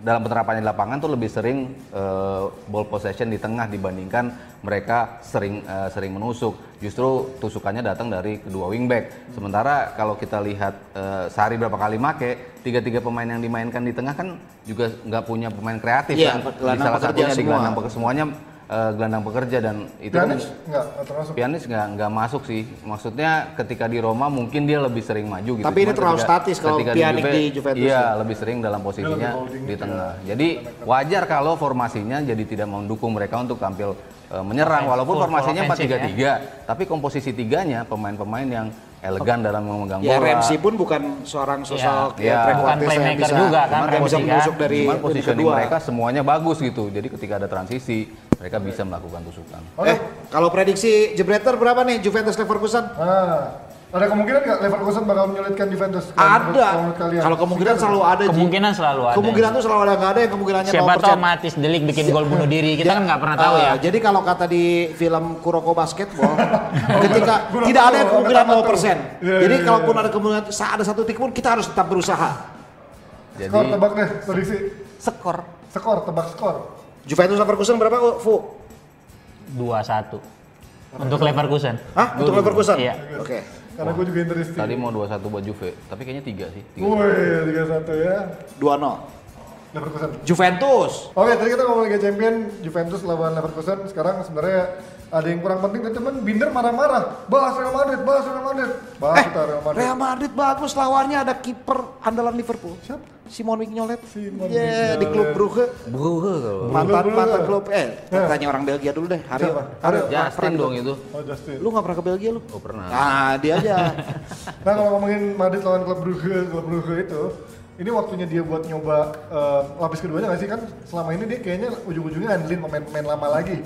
dalam penerapannya di lapangan tuh lebih sering eh, ball possession di tengah dibandingkan mereka sering eh, sering menusuk. Justru tusukannya datang dari kedua wingback. Sementara kalau kita lihat eh, Sari berapa kali make, tiga-tiga pemain yang dimainkan di tengah kan juga nggak punya pemain kreatif Iya, kan. Di salah satunya di gelandang semuanya eh, gelandang pekerja dan itu kan Pjanic nggak nggak termasuk. Pianis nggak nggak masuk sih. Maksudnya ketika di Roma mungkin dia lebih sering maju gitu. Tapi ini terlalu ketika- statis kalau ketika Pjanic di Juventus Iya, ya. lebih sering dalam posisinya di juga. tengah. Jadi wajar kalau formasinya jadi tidak mendukung mereka untuk tampil eh, menyerang Offensive, walaupun full- formasinya full offensive 4-3-3, tapi komposisi tiganya pemain-pemain yang elegan dalam memegang Ya bola. Ramsey pun bukan seorang sosok Iya, ya, bukan playmaker bisa, juga kan, yang bisa kan. menusuk dari Cuman dari positioning kedua. mereka semuanya bagus gitu. Jadi ketika ada transisi, mereka bisa melakukan tusukan. Eh, kalau prediksi Jebreter berapa nih Juventus Leverkusen? Nah, ada kemungkinan nggak Leverkusen bakal menyulitkan Juventus? Ada. kalau kemungkinan selalu ada. Kemungkinan selalu ada. Kemungkinan tuh selalu ada nggak ada yang kemungkinannya Siapa 0%. tahu Matis Delik bikin gol bunuh diri. Kita kan nggak pernah tahu Eh, ya. Jadi kalau kata di film Kuroko Basketball, ketika tidak ada yang kemungkinan 0%. Iya, Jadi iya, kalaupun ada kemungkinan ada satu titik pun kita harus tetap berusaha. Jadi Skor tebak deh, prediksi. skor Skor, tebak skor. Juventus Leverkusen berapa Fu? 2-1. Untuk Leverkusen. Hah? Untuk Leverkusen? Iya. Oke. Karena gue juga interesting. tadi mau 2-1 buat Juve, tapi kayaknya 3 sih. Tiga. Wih, 3-1 ya. 2-0. Leverkusen. Juventus. Oke, tadi kita ngomong Liga Champion, Juventus lawan Leverkusen. Sekarang sebenarnya ada yang kurang penting, teman Binder marah-marah. Bahas Real Madrid, bahas Real Madrid. Bahas Eh, kita Real Madrid. Real Madrid bagus lawannya ada kiper andalan Liverpool. Siapa? Simon Mignolet. Simon Yeah, di Mignolet. klub Brugge. Bruhe kalau. Mantan Brugge. mantan klub eh Ya. tanya orang Belgia dulu deh. Hari Siapa? hari Justin dong itu. Oh, Justin. Lu nggak pernah ke Belgia lu? Oh pernah. Nah, dia aja. Nah, kalau ngomongin Madrid lawan klub Brugge, klub Brugge itu, ini waktunya dia buat nyoba eh, lapis keduanya nggak sih kan? Selama ini dia kayaknya ujung-ujungnya ngandelin pemain-pemain lama lagi.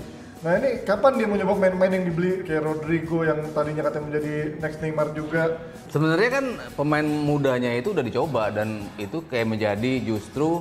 Nah ini kapan dia mau nyoba pemain-pemain yang dibeli kayak Rodrigo yang tadinya katanya menjadi next Neymar juga? Sebenarnya kan pemain mudanya itu udah dicoba dan itu kayak menjadi justru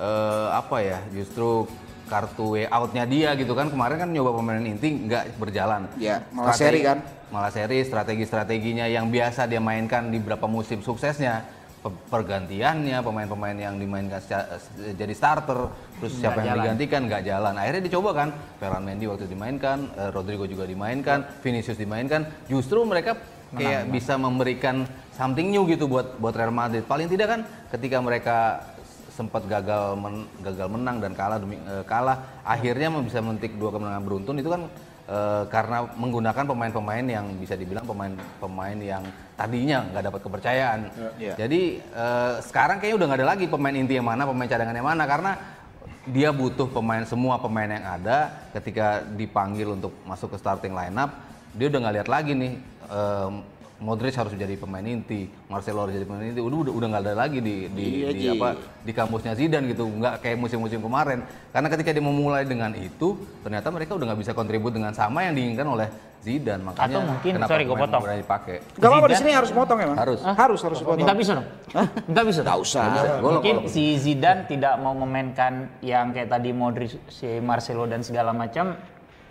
eh, apa ya? Justru kartu way out-nya dia gitu kan. Kemarin kan nyoba pemain inti nggak berjalan. Ya, malah Strategi- seri kan? Malah seri strategi-strateginya yang biasa dia mainkan di beberapa musim suksesnya pergantiannya pemain-pemain yang dimainkan seca- jadi starter terus siapa yang jalan. digantikan? Nggak jalan. Akhirnya dicoba kan Ferran Mendy waktu dimainkan eh, Rodrigo juga dimainkan Vinicius dimainkan. Justru mereka kayak bisa memberikan something new gitu buat buat Real Madrid. Paling tidak kan ketika mereka sempat gagal men- gagal menang dan kalah demi eh, kalah akhirnya bisa mentik dua kemenangan beruntun itu kan eh, karena menggunakan pemain-pemain yang bisa dibilang pemain-pemain yang tadinya nggak dapat kepercayaan. Iya. Jadi eh, sekarang kayaknya udah nggak ada lagi pemain inti yang mana, pemain cadangan yang mana karena dia butuh pemain semua pemain yang ada ketika dipanggil untuk masuk ke starting lineup dia udah nggak lihat lagi nih em, Modric harus jadi pemain inti, Marcelo harus jadi pemain inti, udah udah udah nggak ada lagi di di, Iya, di apa di kampusnya Zidane gitu, nggak kayak musim-musim kemarin. Karena ketika dia memulai dengan itu, ternyata mereka udah nggak bisa kontribut dengan sama yang diinginkan oleh Zidane. Makanya Atau mungkin- kenapa sorry, gua pemain potong. berani dipakai. Gak apa-apa di sini harus potong emang. Harus. Harus harus potong. Minta pisau dong. Minta pisau. Gak usah. Golok, Mungkin golok. si Zidane tidak mau memainkan yang kayak tadi Modric, si Marcelo dan segala macam.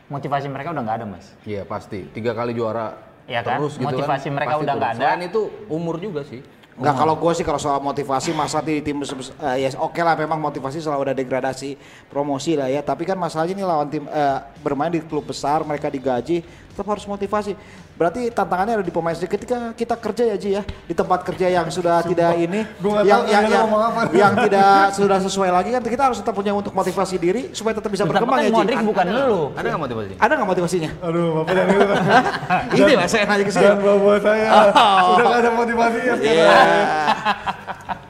Motivasi mereka udah nggak ada mas. Iya pasti, tiga kali juara Iya kan? terus gitu Motivasi kan, mereka pasti udah nggak ada. Selain itu umur juga sih. Enggak kalau gue sih kalau soal motivasi masa di tim eh, ya oke lah memang motivasi selalu ada degradasi promosi lah ya tapi kan masalahnya ini lawan tim eh, bermain di klub besar mereka digaji tetap harus motivasi berarti tantangannya ada di pemain sendiri ketika kita kerja ya Ji ya di tempat kerja yang sudah tidak ini Gua nggak yang yang yang, apa. yang tidak sudah sesuai lagi kan kita harus tetap punya untuk motivasi diri supaya tetap bisa berkembang kan ya Ji Modric bukan lu. Ada nggak motivasi? ada nggak motivasinya Aduh, bapak dan ibu. ini lah saya nanya ke sini Dan bawa saya sudah gak ada motivasi ya sekarang.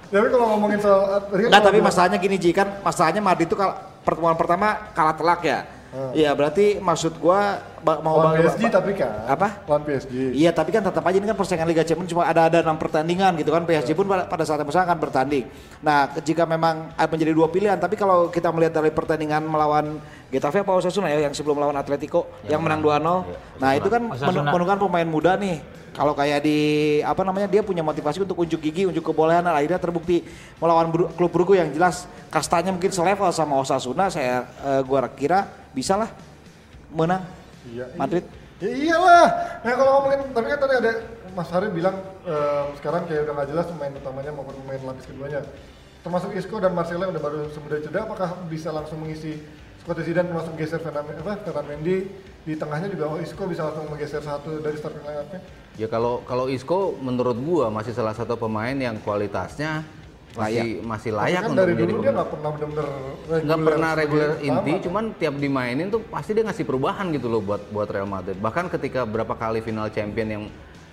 Tapi kalau ngomongin soal kan Enggak, tapi masalahnya gini Ji kan masalahnya Madrid itu kalau pertemuan pertama kalah telak ya. Iya, berarti maksud gua ba- mau lawan bang- PSG ba- tapi kan. Apa? Lawan PSG. Iya, tapi kan tetap aja ini kan persaingan Liga Champions cuma ada ada enam pertandingan gitu kan. PSG pun pada, pada saat yang akan bertanding. Nah, jika memang ada menjadi dua pilihan, tapi kalau kita melihat dari pertandingan melawan Getafe apa Osasuna ya yang sebelum melawan Atletico yang menang 2-0. Nah, itu kan menunjukkan pemain muda nih. Kalau kayak di apa namanya dia punya motivasi untuk unjuk gigi, unjuk kebolehan, nah, akhirnya terbukti melawan Bru- klub Brugge yang jelas kastanya mungkin selevel sama Osasuna. Saya eh, gua kira bisa lah menang Iya, iya. Madrid. Ya iyalah. Nah kalau ngomongin, tapi kan tadi ada Mas Hari bilang eh, sekarang kayak udah nggak jelas pemain utamanya maupun pemain lapis keduanya. Termasuk Isco dan Marcelo yang udah baru sebenarnya jeda, apakah bisa langsung mengisi Scott Zidane langsung geser Fernand, apa, Fernand Mendy di tengahnya juga oh, Isco bisa langsung menggeser satu dari starting line-up-nya. Ya kalau kalau Isco menurut gua masih salah satu pemain yang kualitasnya masih masih Tapi layak kan untuk dari menjadi dulu dia nggak pernah benar-benar nggak pernah reguler inti, cuman tiap dimainin tuh pasti dia ngasih perubahan gitu loh buat buat Real Madrid. Bahkan ketika berapa kali final champion yang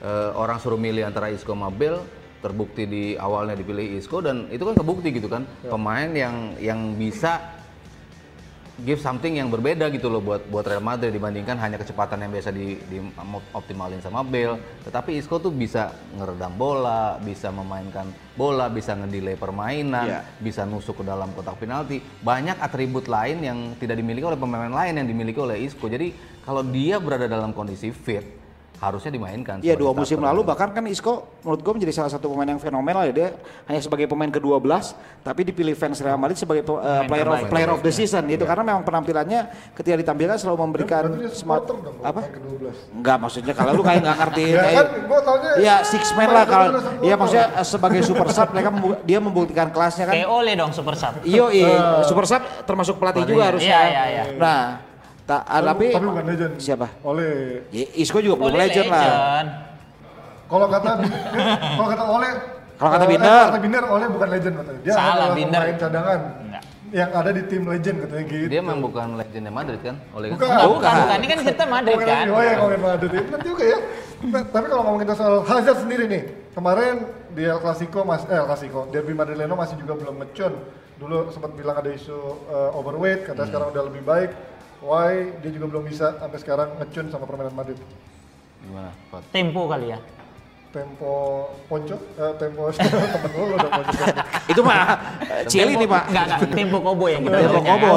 eh, orang suruh milih antara Isco sama Bale, terbukti di awalnya dipilih Isco dan itu kan kebukti gitu kan. Pemain yang yang bisa give something yang berbeda gitu loh buat buat Real Madrid dibandingkan hanya kecepatan yang biasa di, di optimalin sama Bale. Tetapi Isco tuh bisa ngeredam bola, bisa memainkan bola, bisa ngedelay permainan, Iya. bisa nusuk ke dalam kotak penalti. Banyak atribut lain yang tidak dimiliki oleh pemain lain yang dimiliki oleh Isco. Jadi kalau dia berada dalam kondisi fit, harusnya dimainkan. Iya dua musim lalu bahkan kan Isco menurut gue menjadi salah satu pemain yang fenomenal ya dia hanya sebagai pemain ke-12 tapi dipilih fans Real Madrid sebagai eh, player of player of the season gitu karena memang penampilannya ketika ditampilkan selalu memberikan dia smart dong, apa? pemain ke-12. Enggak maksudnya kalau lu kayak nggak ngerti Ya kayak kan, Iya six man lah kalau ke-12 supporter. iya maksudnya eh, sebagai super sub mereka membu- dia membuktikan kelasnya kan Kayak Ole dong super sub. Iya, super sub termasuk pelatih juga harusnya. Iya, iya, iya. Nah, tak, ah, tapi, tapi bukan legend. siapa? Oleh. Ya, Isco juga belum Ole legend, lah. Kalau kata kalau kata Oleh Kalau kata eh, Binder. eh, kata Binder Oleh bukan legend katanya. Dia Salah, adalah Binder. pemain cadangan Enggak. yang ada di tim legend katanya gitu. Dia memang bukan legendnya Madrid kan? Oleh Bukan. Enggak, bukan, bukan. Ini kan kita Madrid Ngomongin kan. Oh ya ngomongin Madrid ya. Benar juga ya. Nah, tapi kalau ngomongin soal Hazard sendiri nih, kemarin di El Clasico mas eh El Clasico, Derby Madrileno masih juga belum mecun. Dulu sempat bilang ada isu eh, overweight, katanya sekarang udah lebih baik. Why dia juga belum bisa sampai sekarang ngecun sama permainan Madrid. Gimana? Tempo kali ya. Tempo Ponco, eh, tempo temen lu udah Ponco. Itu mah eh, Cieli nih, Pak. Enggak, enggak. Tempo Kobo yang kita Tempo. Kobo.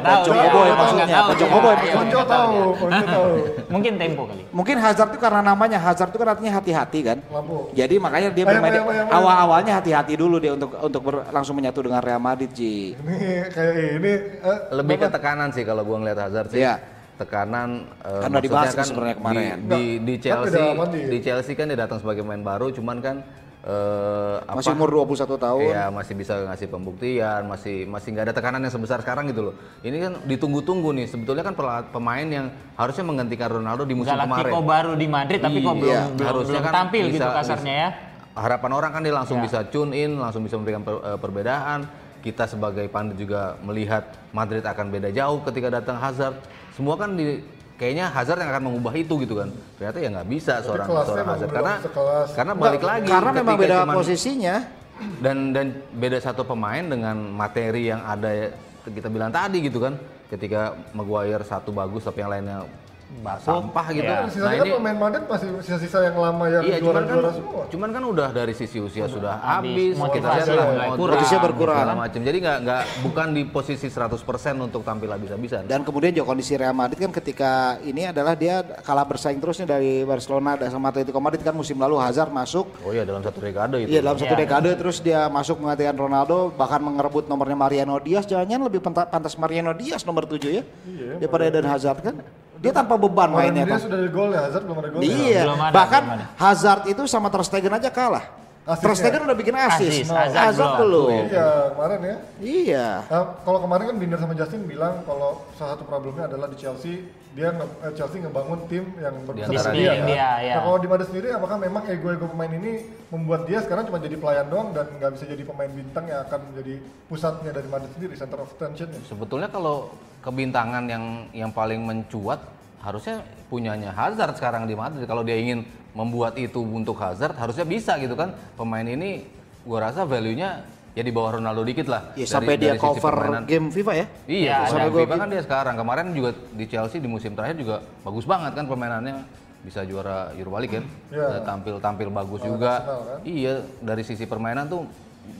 Ponco. Kobo ya Nggak maksudnya. Ponco. Kobo ya Iya, Ponco tahu. Ponco tahu. Mungkin tempo kali. Mungkin Hazard itu karena namanya Hazard itu kan artinya hati-hati kan. Lampu. Jadi makanya dia Ayam, bermain ayam, ayam, ayam. awal-awalnya hati-hati dulu dia untuk untuk langsung menyatu dengan Real Madrid, Ji. Ini kayak ini eh, lebih ke tekanan sih kalau gua ngeliat Hazard sih. Iya. Tekanan eh, Kan udah dibahas maksudnya sebenarnya kemarin. Di, di, di Kan Chelsea dia. di Chelsea kan dia datang sebagai pemain baru cuman kan eh, Masih umur 21 tahun. Iya, masih bisa ngasih pembuktian, masih masih nggak ada tekanan yang sebesar sekarang gitu loh. Ini kan ditunggu-tunggu nih. Sebetulnya kan pemain yang harusnya menggantikan Ronaldo di musim kemarin. Galactico baru di Madrid tapi kok Iya, belum belum, harusnya belum kan tampil gitu bisa- kasarnya ya. harapan orang kan dia langsung Ya. bisa tune in, langsung bisa memberikan per- eh, perbedaan. Kita sebagai pandit juga melihat Madrid akan beda jauh ketika datang Hazard. Semua kan di kayaknya Hazard yang akan mengubah itu gitu kan. Ternyata ya nggak bisa seorang kelasnya seorang memang Hazard karena sekelas. karena balik lagi karena memang beda cuman- posisinya. dan dan beda satu pemain dengan materi yang ada ya, kita bilang tadi gitu kan. Ketika Maguire satu bagus tapi yang lainnya sampah gitu. Iya. Nah, Sisanya kan ini pemain Madrid masih sisa-sisa yang lama yang Iya, cuman kan, semua. cuman kan udah dari sisi usia sudah Habis, motivasi kita lihat lah, mulai mau- kurang. Motivasinya berkurang. macam. Jadi nggak nggak bukan di posisi 100% untuk tampil habis-habisan. Dan kemudian juga kondisi Real Madrid kan ketika ini adalah dia kalah bersaing terus nih dari Barcelona dan sama Atletico Madrid kan musim lalu Hazard masuk Oh iya dalam satu dekade itu. Iya dalam satu Iya. dekade terus dia masuk menggantikan Ronaldo bahkan mengerebut nomornya Mariano Diaz jangan lebih pantas Mariano Diaz nomor 7 ya daripada Eden Hazard kan dia tanpa beban mainnya dia sudah ada gol ya, Hazard belum ada gol. ya? iya Belum ada, bahkan belum ada. Hazard itu sama Ter Stegen aja kalah. Ter Stegen udah bikin asis, Asis, Hazard Hazard belum. belum Iya, kemarin ya. iya Nah, kalau kemarin kan Binder sama Justin bilang kalau salah satu problemnya adalah di Chelsea dia nge- eh, Chelsea ngebangun tim yang berbesar dia. kan. dia, ya. Nah, kalau di Madrid sendiri apakah memang ego-ego pemain ini membuat dia sekarang cuma jadi pelayan doang dan nggak bisa jadi pemain bintang yang akan menjadi pusatnya dari Madrid sendiri, center of attention Sebetulnya kalau kebintangan yang yang paling mencuat harusnya punyanya Hazard sekarang di Madrid. Kalau dia ingin membuat itu untuk Hazard harusnya bisa gitu kan. Pemain ini gua rasa value-nya ya di bawah Ronaldo dikit lah. ya Dari- sampai dia dari sisi cover permainan. game FIFA ya Iya, Ya, sampai. FIFA kan dia sekarang. Kemarin juga di Chelsea di musim terakhir juga bagus banget kan permainannya bisa juara Europa League kan. Iya. Tampil tampil bagus juga. nasional kan. Iya, dari sisi permainan tuh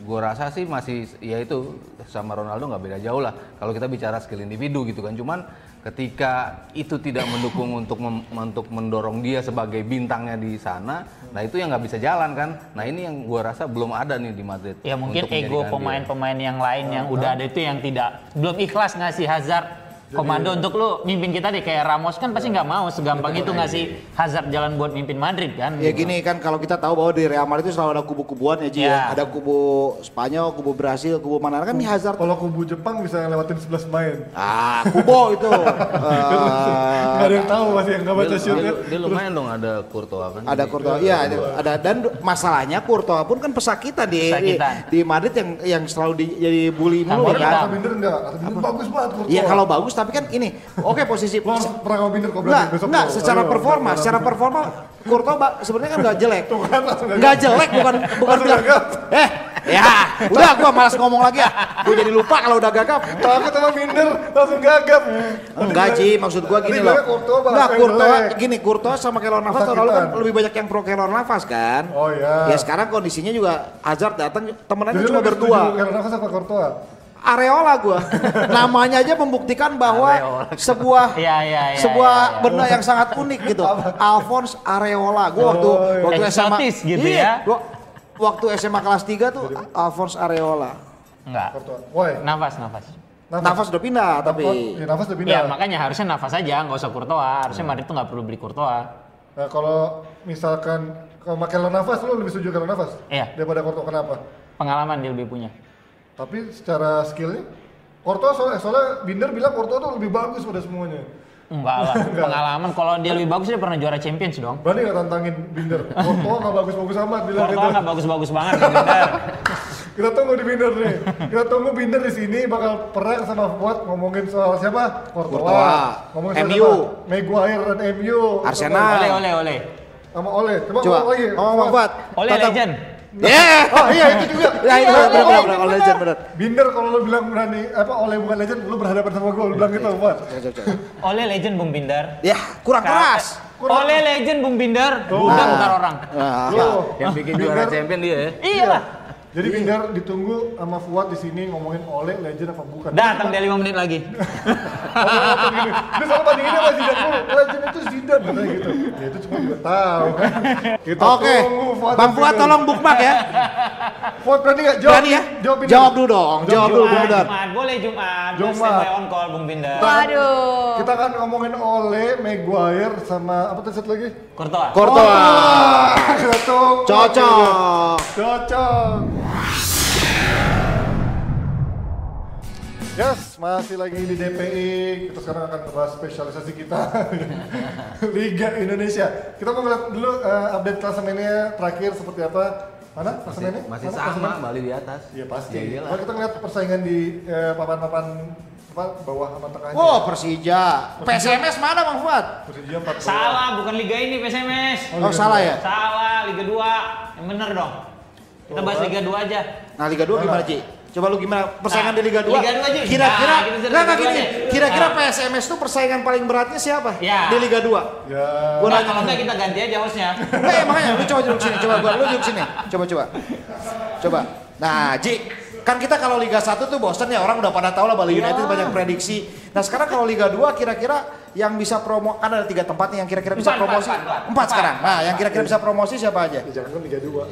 gue rasa sih masih ya itu sama Ronaldo nggak beda jauh lah. Kalau kita bicara skill individu gitu kan. Cuman ketika itu tidak mendukung untuk mem- untuk mendorong dia sebagai bintangnya di sana, nah itu yang nggak bisa jalan kan. Nah ini yang gue rasa belum ada nih di Madrid. Ya mungkin ego pemain-pemain yang lain yang udah ada itu yang tidak belum ikhlas ngasih Hazard komando untuk lu mimpin kita deh kayak Ramos kan pasti nggak mau segampang itu ngasih Hazard jalan buat mimpin Madrid kan. Ya gini kan kalau kita tahu bahwa di Real Madrid itu selalu ada kubu-kubuan ya Ji ya. Ya. Ada kubu Spanyol, kubu Brasil, kubu mana kan nih Hazard. Kalau kubu Jepang bisa ngelewatin 11 pemain. Ah, kubo itu. Eh, Nggak ada yang tahu masih yang nggak baca Dia, shootnya. dia- lumayan dong ada Courtois kan. ada Courtois. Iya, ada, ada dan masalahnya Courtois pun kan pesakitan di di, Pesakitan. di Madrid yang yang selalu di, jadi bully mulu kan. Binder enggak, Binder bagus banget Courtois. Iya kalau bagus tapi kan ini oke posisi Lo pernah Binder kok Enggak, secara Ayo, performa, secara performa Courtois ba- sebenarnya kan enggak jelek. kan. Enggak jelek bukan bukan bilang eh ya udah gua malas ngomong lagi ya. Gua jadi lupa kalau udah gagap. Takut sama Binder, langsung gagap. Enggak Ji, maksud gua gini loh. Enggak, Courtois jelek. gini, Courtois sama Keylor Navas tahun lalu kan lebih banyak yang pro Keylor Navas kan. Oh iya. Ya sekarang kondisinya juga Hazard datang temenannya cuma berdua. Karena Navas apa Courtois? Areola gua. Namanya aja membuktikan bahwa sebuah Iya, iya, iya, sebuah iya, iya. benda yang sangat unik gitu. Alphonse Areola. Gua waktu Oh, iya. waktu SMA Eksotis gitu Iya, ya. gua waktu SMA kelas 3 tuh Alphonse Areola. Enggak. Courtois. Woi, Nafas, nafas. Nafas udah pindah tapi Ya, Navas udah pindah. Ya makanya harusnya nafas aja, nggak usah Courtois. Harusnya Madrid tuh nggak perlu beli Courtois. Nah, kalau misalkan kalau pakai Keylor Navas, lo lebih setuju Keylor Navas? Iya. Daripada Courtois kenapa? Pengalaman dia lebih punya. Tapi secara skillnya, Courtois soalnya, soalnya Binder bilang Courtois tuh lebih bagus pada semuanya. Enggak lah, pengalaman kalau dia lebih bagus dia pernah juara Champions dong. Berani nggak tantangin Binder? Courtois nggak bagus-bagus amat bilang Courtois gitu. nggak bagus-bagus banget bener. Kita tunggu di Binder nih. Kita tunggu Binder di sini bakal perang sama Fuad ngomongin soal siapa? Courtois. Courtois. Ngomongin soal MU. siapa? Maguire dan MU. Arsenal. Oleh, oleh, oleh. Sama Ole. Coba, coba ngomong lagi. ngomong Fuad. Oleh Tetap- legend. Yeah. Oh iya itu juga. Ya itu benar benar benar Oleh legend benar. Binder kalau lu bilang berani apa Ole bukan legend, lu berhadapan sama gue, lu bilang gitu, Fuad. Oleh legend Bung Binder. Ya, kurang keras. Oleh legend Bung Binder. Bukan bukan orang. Nah, Lu, Yang bikin juara champion dia ya. Iya lah. Jadi Binder ditunggu sama Fuad di sini ngomongin Ole legend apa bukan. Datang dia 5 menit lagi. Ngomong gini. Dia selalu bandingin sama Zidane dulu. Legend itu Zidane katanya gitu. Ya itu cuma juga tahu. Kita Oke, tunggu Fuad Bang Fuad tolong bookmark ya. Fuad berani nggak jawab? Berani ya? Jawab. Jawab dulu dong. Jawab dulu Bung Jumat, Binder. Jumat. Boleh Jumat. Jumat. On call Bung Binder. Waduh. Kita akan ngomongin Ole, Maguire sama apa tadi satu lagi? Courtois. Courtois. Ah, kita tunggu. Cocok. Cocok. Yes, masih lagi di DPI. Kita sekarang akan ngebahas spesialisasi kita Liga Indonesia. Kita mau ngeliat dulu eh, update klasemennya terakhir seperti apa. Mana Masih, klasemennya? masih Mana sama klasemen? Bali di atas. Iya pasti. Ya iyalah. Kalau kita ngeliat persaingan di eh, papan-papan apa bawah sama tengahnya. Wow, Persija. PSMS mana Bang Fuad? Persija 4 Salah, bukan liga ini PSMS. Oh, salah ya? Salah, Liga 2. Yang bener dong. Kita bahas Liga 2 aja. Nah, Liga 2 gimana, Ci? Coba lu gimana persaingan Nah, di Liga 2? Liga 2 aja. Kira-kira Nah, enggak 2 gini. Kira-kira Nah. PSMS tuh persaingan paling beratnya siapa? Ya. Di Liga 2. Ya. Gua Nah, nanya kalau enggak kita ganti aja hostnya. Enggak ya makanya lu coba duduk sini, coba gua lu duduk sini. Coba coba. Coba. Nah, Ji, kan kita kalau Liga 1 tuh bosen ya orang udah pada tahu lah Bali United banyak prediksi. Nah, sekarang kalau Liga 2 kira-kira yang bisa promo kan ada tiga tempat nih yang kira-kira bisa Empat, promosi. empat, empat, Empat empat. sekarang. Nah, yang kira-kira bisa promosi siapa aja? Ya, jangan kan Liga 2.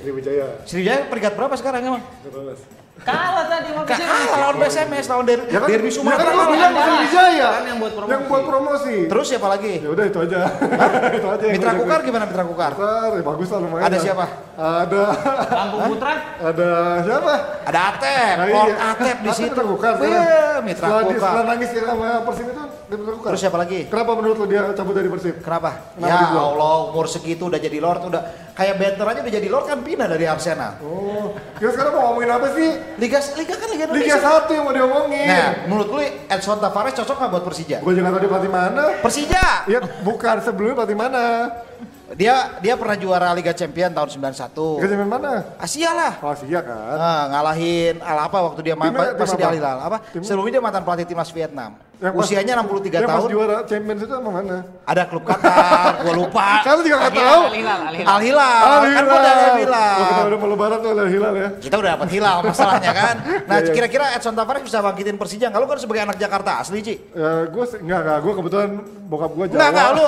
Sriwijaya. Sriwijaya peringkat berapa sekarang emang? 14. Kalah tadi sama Gak kalah lawan PSMS lawan Der Ya kan, Derby ya kan Sumatera. gua bilang. Sriwijaya. Kan yang buat promosi. Yang buat promosi. Terus siapa lagi? Ya udah itu aja. itu aja. Mitra Kukar gimana Mitra Kukar? Kukar, ya bagus lah lumayan. Ada siapa? Ada Lampung Putra. ada siapa? Ada Atep, Nah, Lord iya. Atep di situ. Mitra Kukar. Iya, Mitra Kukar. Setelah nangis ya sama Persib itu Kukar. Terus siapa lagi? Kenapa menurut lo dia cabut dari Persib? Kenapa? Kenapa ya dibuang? Allah, umur segitu udah jadi Lord, udah kayak Banter aja udah jadi Lord kan pindah dari Arsenal. Oh, kita sekarang mau ngomongin apa sih? Liga Liga kan Liga Liga Indonesia. 1 yang mau diomongin. Nah, menurut lu Edson Tavares cocok nggak buat Persija? Gue juga tahu dia pelatih mana. Persija. Ya bukan sebelumnya pelatih mana? Dia dia pernah juara Liga Champion tahun 91. Liga Champion mana? Asia lah. Oh Asia kan. Nah, ngalahin Al apa waktu dia main masih di? Al Hilal apa? Sebelumnya dia mantan pelatih timnas Vietnam. Yang pas- Usianya 63 yang tahun. Pas juara Champions itu sama mana? Ada klub Qatar, gua lupa. Kamu juga nggak tahu. Al-Hilal, Al-Hilal. Al Hilal. Al Kan gua dari Al Hilal. Oh, kita udah mau lebaran tuh Al Hilal ya. Kita udah dapat hilal masalahnya kan. Nah, Iya, iya. kira-kira Edson Tavares bisa bangkitin Persija. Kalau kan sebagai anak Jakarta asli, Ci. Ya, gue enggak enggak, gue kebetulan bokap gue Jawa. Enggak, enggak lu.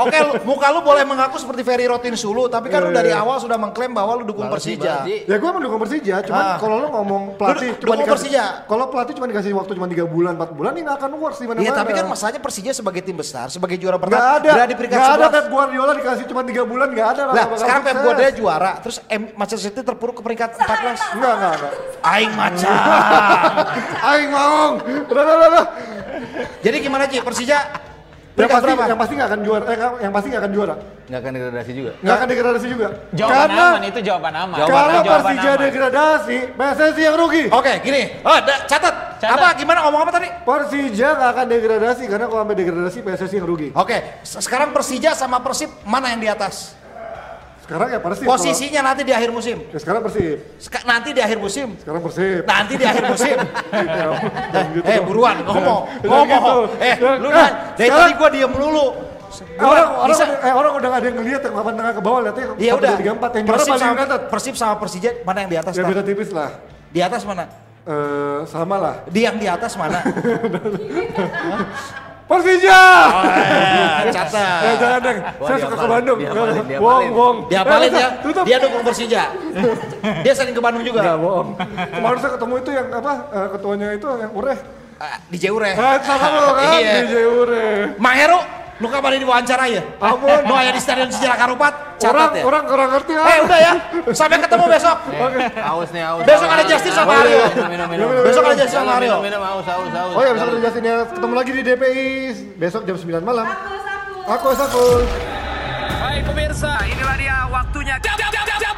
Oke, lu- muka lu boleh mengaku seperti Ferry Rotin Sulu, tapi kan Iya, lu dari iya. awal sudah mengklaim bahwa lu dukung Balas sih, Persija. balas sih. Ya gue mendukung Persija, cuman Ah. kalau lo ngomong pelatih Lu cuma dukung Persija? Kalau pelatih cuma dikasih waktu cuma 3 bulan, 4 bulan, ini nggak akan di mana-mana. Iya, tapi kan masalahnya Persija sebagai tim besar, sebagai juara pertama, ada, berada di peringkat ada 11. Pep Guardiola dikasih cuma 3 bulan, nggak ada. Lah, sekarang Pep. Guardiola juara, terus M Manchester City terpuruk ke peringkat 14. Enggak, enggak, enggak. Aing macan. Aing maung. Udah, udah, udah, udah. Jadi gimana, Ci? Persija Yang pasti, berapa? yang pasti nggak akan juara. Eh, yang pasti nggak akan juara. Nggak akan degradasi juga. Nggak akan degradasi juga. Jawaban Karena aman itu jawaban aman. kalau Jawaban Persija aman. degradasi, PSSI yang rugi. Oke, gini. Oh, da- catat. Catat. Apa gimana ngomong apa tadi? Persija nggak akan degradasi karena kalau sampai degradasi PSSI yang rugi. Oke, se- sekarang Persija sama Persib mana yang di atas? Sekarang ya Persib. Posisinya nanti di akhir musim. kalau- Ya, sekarang Persib. Seka- nanti di akhir musim. Sekarang Persib. Nanti di akhir musim. Jangan gitu eh, buruan ngomong. Jangan Ngomong. gitu. Eh, lu eh, kan dari tadi gua diem melulu. Eh, orang orang bisa. udah, eh, orang udah gak ada yang ngeliat yang papan tengah ke bawah lihatnya Iya udah. tiga empat yang Persib sama. Persib sama Persija mana yang di atas? Ya beda tipis lah. Di atas mana? Eh, sama lah. Di yang di atas mana? Persija. eh, catat. Eh, jangan deng. Saya suka ke Bandung. Bohong, bohong. Diapalin Eh, ya. Tutup. Dia dukung Persija. Dia sering ke Bandung Enggak juga. bohong. Kemarin saya ketemu itu yang apa? eh, ketuanya itu yang Ureh. Eh, Di Jeure. Ah, sama lo kan Iya. di Jeure. Maheru, lu kapan diwawancara ya? Ampun. Nu aya di Stadion Sejarah Karupat. Catat Orang ya. orang kurang ngerti ah. Eh udah ya, sampai ketemu besok. Aus nih, aus. Besok ada Justice sama Oh, Aryo. iya, Minum, minum, minum. Besok ada Justice sama Aryo. Minum, minum, aus, aus, aus. Oh ya besok ada Justin ya. Ketemu lagi di DPI besok jam 9 malam. Aku, aku. Aku Sakul. Baik pemirsa, inilah dia waktunya. Jam, jam, jam, jam,